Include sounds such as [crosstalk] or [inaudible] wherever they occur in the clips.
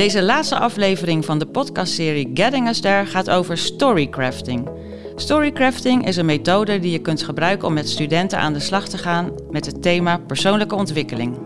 Deze laatste aflevering van de podcastserie Getting Us There gaat over storycrafting. Storycrafting is een methode die je kunt gebruiken om met studenten aan de slag te gaan met het thema persoonlijke ontwikkeling.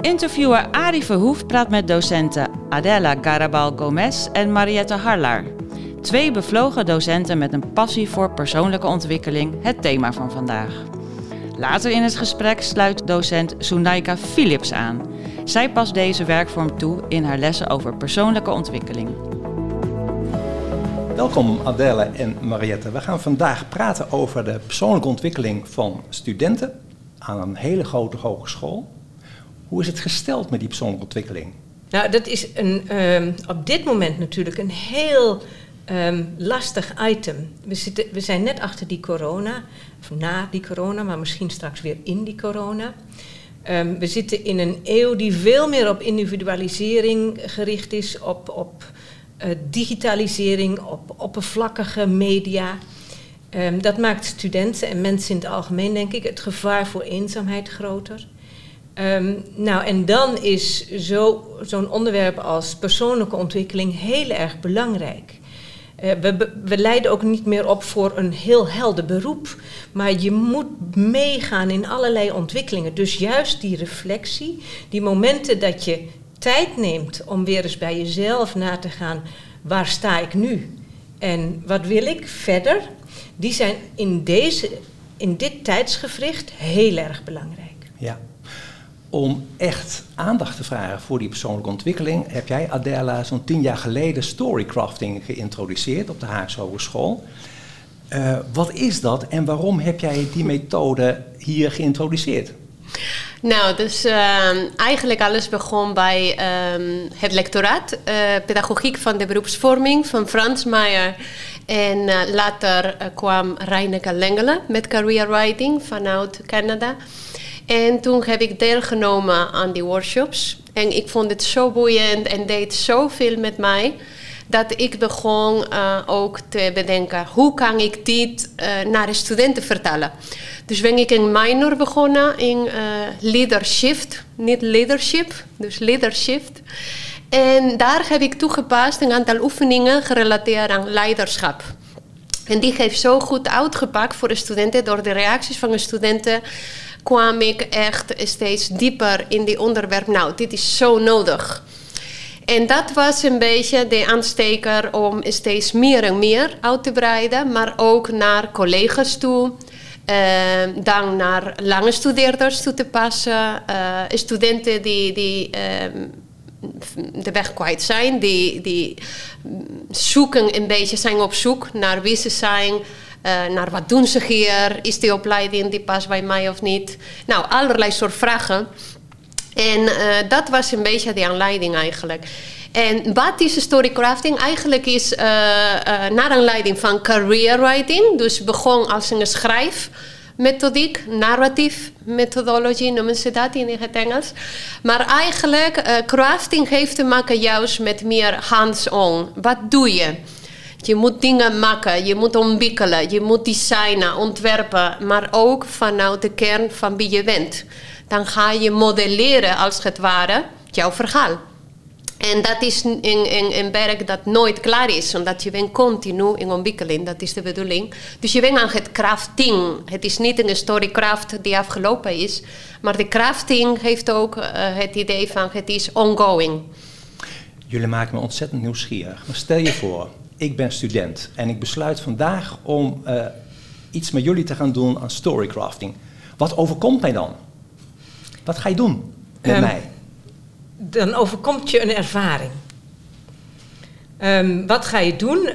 Interviewer Arie Verhoef praat met docenten Adela Garabal Gomez en Mariette Harlaar. Twee bevlogen docenten met een passie voor persoonlijke ontwikkeling, het thema van vandaag. Later in het gesprek sluit docent Sunaika Philips aan. Zij past deze werkvorm toe in haar lessen over persoonlijke ontwikkeling. Welkom Adele en Mariette. We gaan vandaag praten over de persoonlijke ontwikkeling van studenten aan een hele grote hogeschool. Hoe is het gesteld met die persoonlijke ontwikkeling? Nou, dat is een, um, op dit moment natuurlijk een heel um, lastig item. We, zitten, we zijn net achter die corona, of na die corona, maar misschien straks weer in die corona. Um, we zitten in een eeuw die veel meer op individualisering gericht is, op, op uh, digitalisering, op oppervlakkige media. Um, dat maakt studenten en mensen in het algemeen, denk ik, het gevaar voor eenzaamheid groter. Nou, en dan is zo'n zo onderwerp als persoonlijke ontwikkeling heel erg belangrijk. Uh, we, we leiden ook niet meer op voor een heel helder beroep, maar je moet meegaan in allerlei ontwikkelingen. Dus juist die reflectie, die momenten dat je tijd neemt om weer eens bij jezelf na te gaan, waar sta ik nu en wat wil ik verder, die zijn in, deze, in dit tijdsgevricht heel erg belangrijk. Ja om echt aandacht te vragen voor die persoonlijke ontwikkeling, heb jij, Adela, zo'n tien jaar geleden storycrafting geïntroduceerd op de Haagse Hogeschool. Uh, wat is dat en waarom heb jij die methode hier geïntroduceerd? Nou, dus uh, eigenlijk alles begon bij um, het lectoraat uh, pedagogiek van de beroepsvorming van Frans Meijer. En uh, later kwam Reineke Lengelen met career writing vanuit Canada. En toen heb ik deelgenomen aan die workshops. En ik vond het zo boeiend en deed zoveel met mij. Dat ik begon uh, ook te bedenken, hoe kan ik dit uh, naar de studenten vertellen? Dus ben ik een minor begonnen in uh, leadership, niet leadership, dus leadership. En daar heb ik toegepast een aantal oefeningen gerelateerd aan leiderschap. En die heeft zo goed uitgepakt voor de studenten door de reacties van de studenten kwam ik echt steeds dieper in die onderwerp. Nou, dit is zo nodig. En dat was een beetje de aansteker om steeds meer en meer uit te breiden, maar ook naar collega's toe. Uh, dan naar lange studeerders toe te passen. Uh, studenten die, die uh, de weg kwijt zijn, die, die zoeken een beetje, zijn op zoek naar wie ze zijn. Uh, naar wat doen ze hier? Is die opleiding die past bij mij of niet? Nou, allerlei soort vragen. En uh, dat was een beetje de aanleiding eigenlijk. En wat is storycrafting? Eigenlijk is uh, naar aanleiding van career writing. Dus begon als een schrijfmethodiek, narratief methodology noemen ze dat in het Engels. Maar eigenlijk, crafting heeft te maken juist met meer hands-on. Wat doe je? Je moet dingen maken, je moet ontwikkelen, je moet designen, ontwerpen, maar ook vanuit de kern van wie je bent. Dan ga je modelleren als het ware jouw verhaal. En dat is een, een, werk dat nooit klaar is, omdat je bent continu in ontwikkeling, dat is de bedoeling. Dus je bent aan het crafting. Het is niet een storycraft die afgelopen is, maar de crafting heeft ook uh, het idee van het is ongoing. Jullie maken me ontzettend nieuwsgierig. Maar stel je voor, ik ben student en ik besluit vandaag om uh, iets met jullie te gaan doen aan storycrafting. Wat overkomt mij dan? Wat ga je doen met um, mij? Dan overkomt je een ervaring. Um, wat ga je doen? Uh,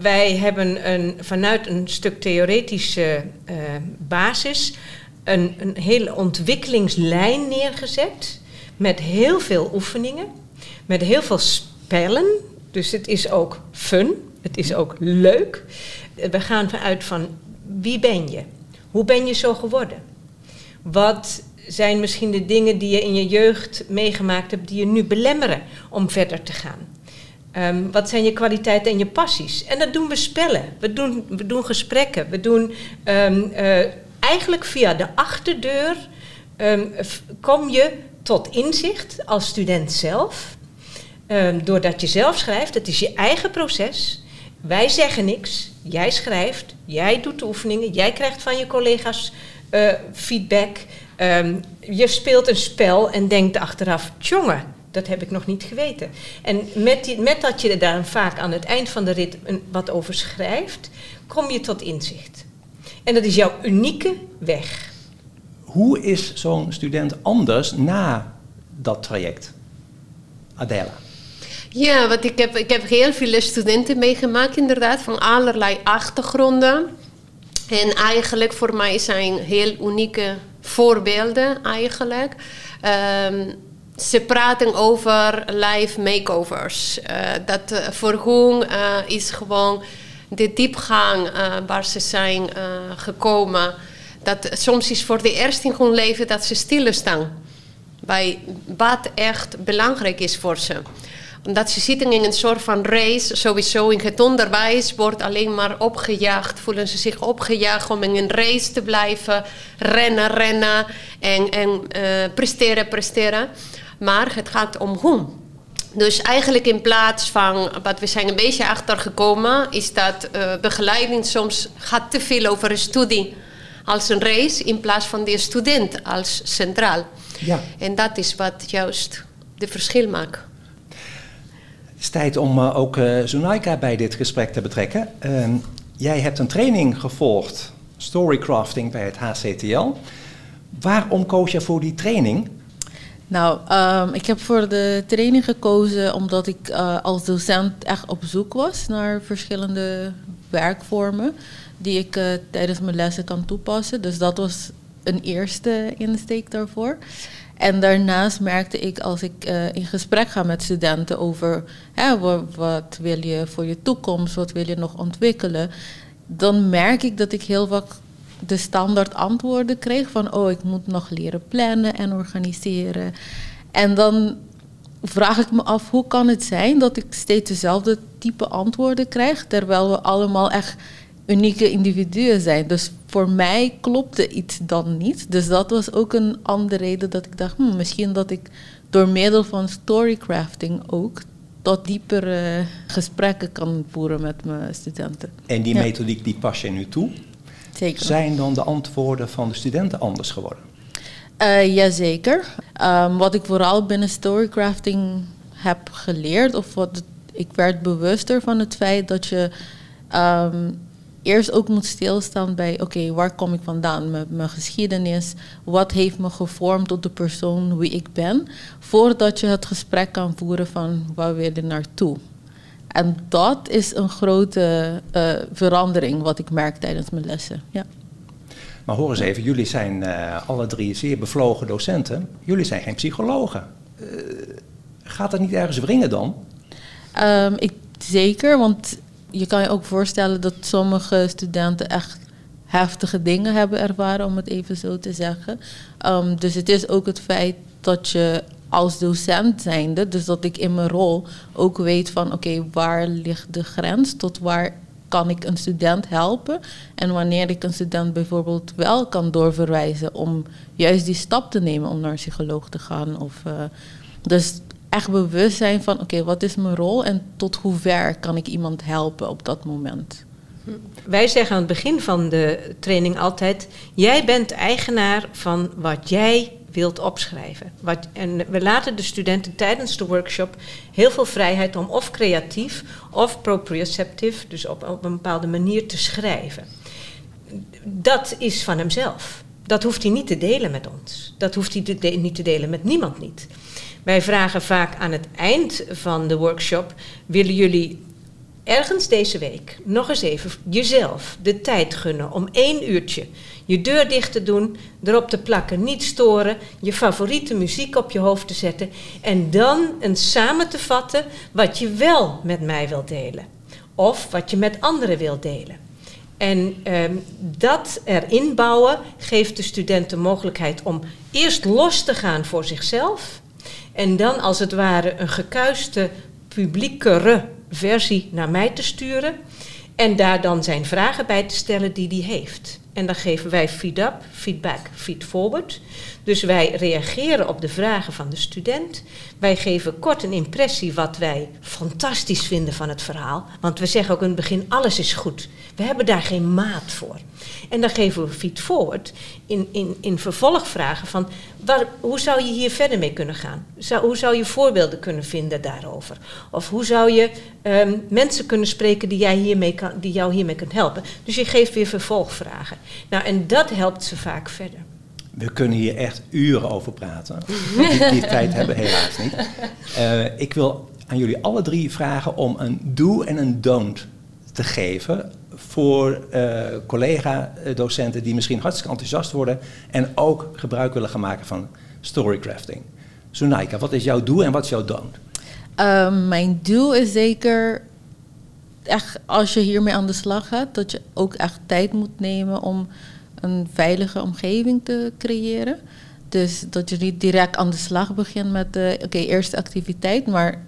wij hebben een, vanuit een stuk theoretische uh, basis een, een hele ontwikkelingslijn neergezet met heel veel oefeningen, met heel veel spellen dus het is ook fun, het is ook leuk. We gaan vanuit van wie ben je? Hoe ben je zo geworden? Wat zijn misschien de dingen die je in je jeugd meegemaakt hebt die je nu belemmeren om verder te gaan? Um, wat zijn je kwaliteiten en je passies? En dat doen we spellen, we doen, we doen gesprekken, we doen um, uh, eigenlijk via de achterdeur um, kom je tot inzicht als student zelf. Ehm, doordat je zelf schrijft, het is je eigen proces. Wij zeggen niks, jij schrijft, jij doet de oefeningen, jij krijgt van je collega's eh, feedback. Ehm, je speelt een spel en denkt achteraf, jongen, dat heb ik nog niet geweten. En met, met dat je daar vaak aan het eind van de rit wat over schrijft, kom je tot inzicht. En dat is jouw unieke weg. Hoe is zo'n student anders na dat traject? Adela. Ja, want ik heb, ik heb heel veel studenten meegemaakt, inderdaad, van allerlei achtergronden. En eigenlijk voor mij zijn heel unieke voorbeelden eigenlijk. Um, ze praten over live makeovers. Uh, dat uh, voor hun uh, is gewoon de diepgang waar ze zijn gekomen. Dat soms is voor de eerste in hun leven dat ze stilstaan. Bij wat echt belangrijk is voor ze omdat ze zitten in een soort van race, sowieso in het onderwijs wordt alleen maar opgejaagd, voelen ze zich opgejaagd om in een race te blijven, rennen, rennen en, en uh, presteren, presteren. Maar het gaat om hoe. Dus eigenlijk in plaats van, wat we zijn een beetje achtergekomen, is dat uh, begeleiding soms gaat te veel over een studie als een race in plaats van de student als centraal. Ja. En dat is wat juist de verschil maakt. Het is tijd om uh, ook uh, Zunaika bij dit gesprek te betrekken. Uh, jij hebt een training gevolgd, storycrafting bij het HCTL. Waarom koos je voor die training? Nou, um, ik heb voor de training gekozen omdat ik uh, als docent echt op zoek was naar verschillende werkvormen die ik tijdens mijn lessen kan toepassen. Dus dat was een eerste insteek daarvoor. En daarnaast merkte ik als ik uh, in gesprek ga met studenten over hè, wat, wat, wil je voor je toekomst, wat wil je nog ontwikkelen, dan merk ik dat ik heel vaak de standaard antwoorden kreeg van oh ik moet nog leren plannen en organiseren. En dan vraag ik me af hoe kan het zijn dat ik steeds dezelfde type antwoorden krijg, terwijl we allemaal echt unieke individuen zijn. Dus voor mij klopte iets dan niet. Dus dat was ook een andere reden dat ik dacht, hmm, misschien dat ik door middel van storycrafting ook tot diepere gesprekken kan voeren met mijn studenten. En die methodiek die pas je nu toe? Zeker. Zijn dan de antwoorden van de studenten anders geworden? Uh, jazeker. Um, wat ik vooral binnen storycrafting heb geleerd, of wat ik werd bewuster van het feit dat je um, eerst ook moet stilstaan bij, oké, waar kom ik vandaan? Mijn, mijn geschiedenis, wat heeft me gevormd tot de persoon wie ik ben, voordat je het gesprek kan voeren van waar wil je naartoe. En dat is een grote uh, verandering wat ik merk tijdens mijn lessen. Ja. Maar hoor eens even, jullie zijn uh, alle drie zeer bevlogen docenten. Jullie zijn geen psychologen. Uh, gaat dat niet ergens wringen dan? Um, ik, zeker, want je kan je ook voorstellen dat sommige studenten echt heftige dingen hebben ervaren, om het even zo te zeggen. Um, dus het is ook het feit dat je als docent zijnde, dus dat ik in mijn rol ook weet van oké, waar ligt de grens, tot waar kan ik een student helpen en wanneer ik een student bijvoorbeeld wel kan doorverwijzen om juist die stap te nemen om naar een psycholoog te gaan. Of, uh, dus echt bewust zijn van oké, wat is mijn rol en tot hoe ver kan ik iemand helpen op dat moment. Wij zeggen aan het begin van de training altijd: jij bent eigenaar van wat jij wilt opschrijven. Wat, en we laten de studenten tijdens de workshop heel veel vrijheid om of creatief of proprioceptief, dus op, op een bepaalde manier te schrijven. Dat is van hemzelf. Dat hoeft hij niet te delen met ons. Dat hoeft hij niet te delen met niemand niet. Wij vragen vaak aan het eind van de workshop: willen jullie ergens deze week nog eens even jezelf de tijd gunnen om één uurtje je deur dicht te doen, erop te plakken, niet storen, je favoriete muziek op je hoofd te zetten en dan eens samen te vatten wat je wel met mij wilt delen of wat je met anderen wilt delen. En ehm, dat erin bouwen geeft de student de mogelijkheid om eerst los te gaan voor zichzelf en dan als het ware een gekuiste, publiekere versie naar mij te sturen. En daar dan zijn vragen bij te stellen die hij heeft. En dan geven wij feed-up, feedback, feed-forward. Dus wij reageren op de vragen van de student. Wij geven kort een impressie wat wij fantastisch vinden van het verhaal. Want we zeggen ook in het begin: alles is goed. We hebben daar geen maat voor. En dan geven we feed forward in, in, in vervolgvragen van waar, hoe zou je hier verder mee kunnen gaan? Hoe zou je voorbeelden kunnen vinden daarover? Of hoe zou je ehm, mensen kunnen spreken die, jij hiermee kan, die jou hiermee kunnen helpen? Dus je geeft weer vervolgvragen. Nou, en dat helpt ze vaak verder. We kunnen hier echt uren over praten. Die, die tijd hebben we helaas niet. Uh, ik wil aan jullie alle drie vragen om een do en een don't te geven voor uh, collega-docenten die misschien hartstikke enthousiast worden en ook gebruik willen gaan maken van storycrafting. Sunaika, wat is jouw doel en wat is jouw don't? Uh, mijn doel is zeker, echt als je hiermee aan de slag gaat, dat je ook echt tijd moet nemen om een veilige omgeving te creëren. Dus dat je niet direct aan de slag begint met de oké, eerste activiteit, maar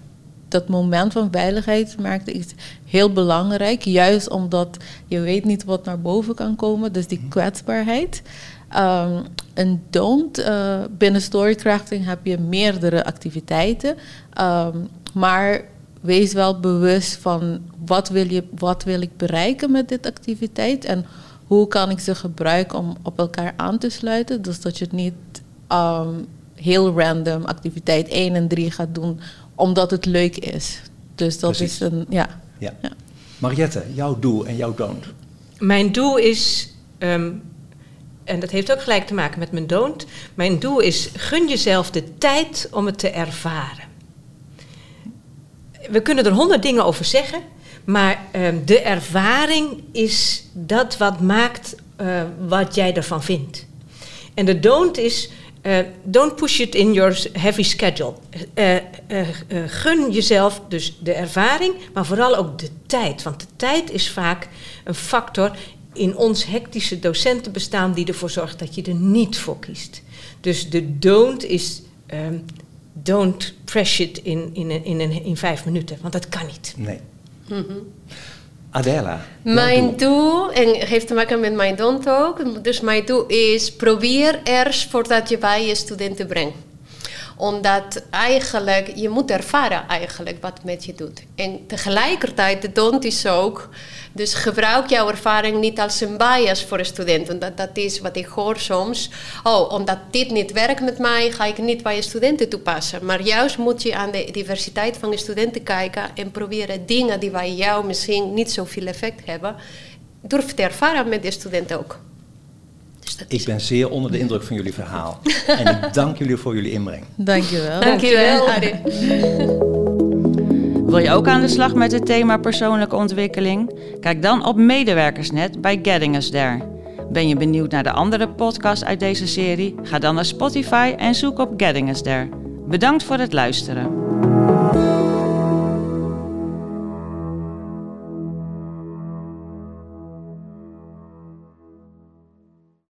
dat moment van veiligheid merkte ik heel belangrijk. Juist omdat je weet niet wat naar boven kan komen. Dus die mhm. kwetsbaarheid. Um, en don't. Uh, binnen storycrafting heb je meerdere activiteiten. Um, maar wees wel bewust van wat wil, je, wat wil ik bereiken met dit activiteit. En hoe kan ik ze gebruiken om op elkaar aan te sluiten. Dus dat je het niet um, heel random activiteit 1 en 3 gaat doen omdat het leuk is. Dus dat is een, ja. ja. ja. Mariette, jouw doel en jouw don't? Mijn doel is, um, en dat heeft ook gelijk te maken met mijn don't. Mijn doel is, gun jezelf de tijd om het te ervaren. We kunnen er honderd dingen over zeggen, maar um, de ervaring is dat wat maakt uh, wat jij ervan vindt. En de don't is, uh, don't push it in your heavy schedule. Uh, gun jezelf dus de ervaring, maar vooral ook de tijd. Want de tijd is vaak een factor in ons hectische docentenbestaan die ervoor zorgt dat je er niet voor kiest. Dus de don't is um, don't press it in, in, in, in, in vijf minuten, want dat kan niet. Nee. Mm. Adela. Mijn doel, en heeft te maken met mijn don't ook. Dus mijn doel is probeer eerst voordat je bij je studenten brengt omdat eigenlijk, je moet ervaren eigenlijk wat met je doet. En tegelijkertijd, de don't is ook, dus gebruik jouw ervaring niet als een bias voor een student. Want dat, is wat ik hoor soms. Oh, omdat dit niet werkt met mij, ga ik niet bij je studenten toepassen. Maar juist moet je aan de diversiteit van de studenten kijken en proberen dingen die bij jou misschien niet zoveel effect hebben, durf te ervaren met de studenten ook. Ik ben zeer onder de indruk van jullie verhaal. [laughs] en ik dank jullie voor jullie inbreng. Dankjewel. Dankjewel, Arie. Wil je ook aan de slag met het thema persoonlijke ontwikkeling? Kijk dan op Medewerkersnet bij Getting Us There. Ben je benieuwd naar de andere podcasts uit deze serie? Ga dan naar Spotify en zoek op Getting Us There. Bedankt voor het luisteren.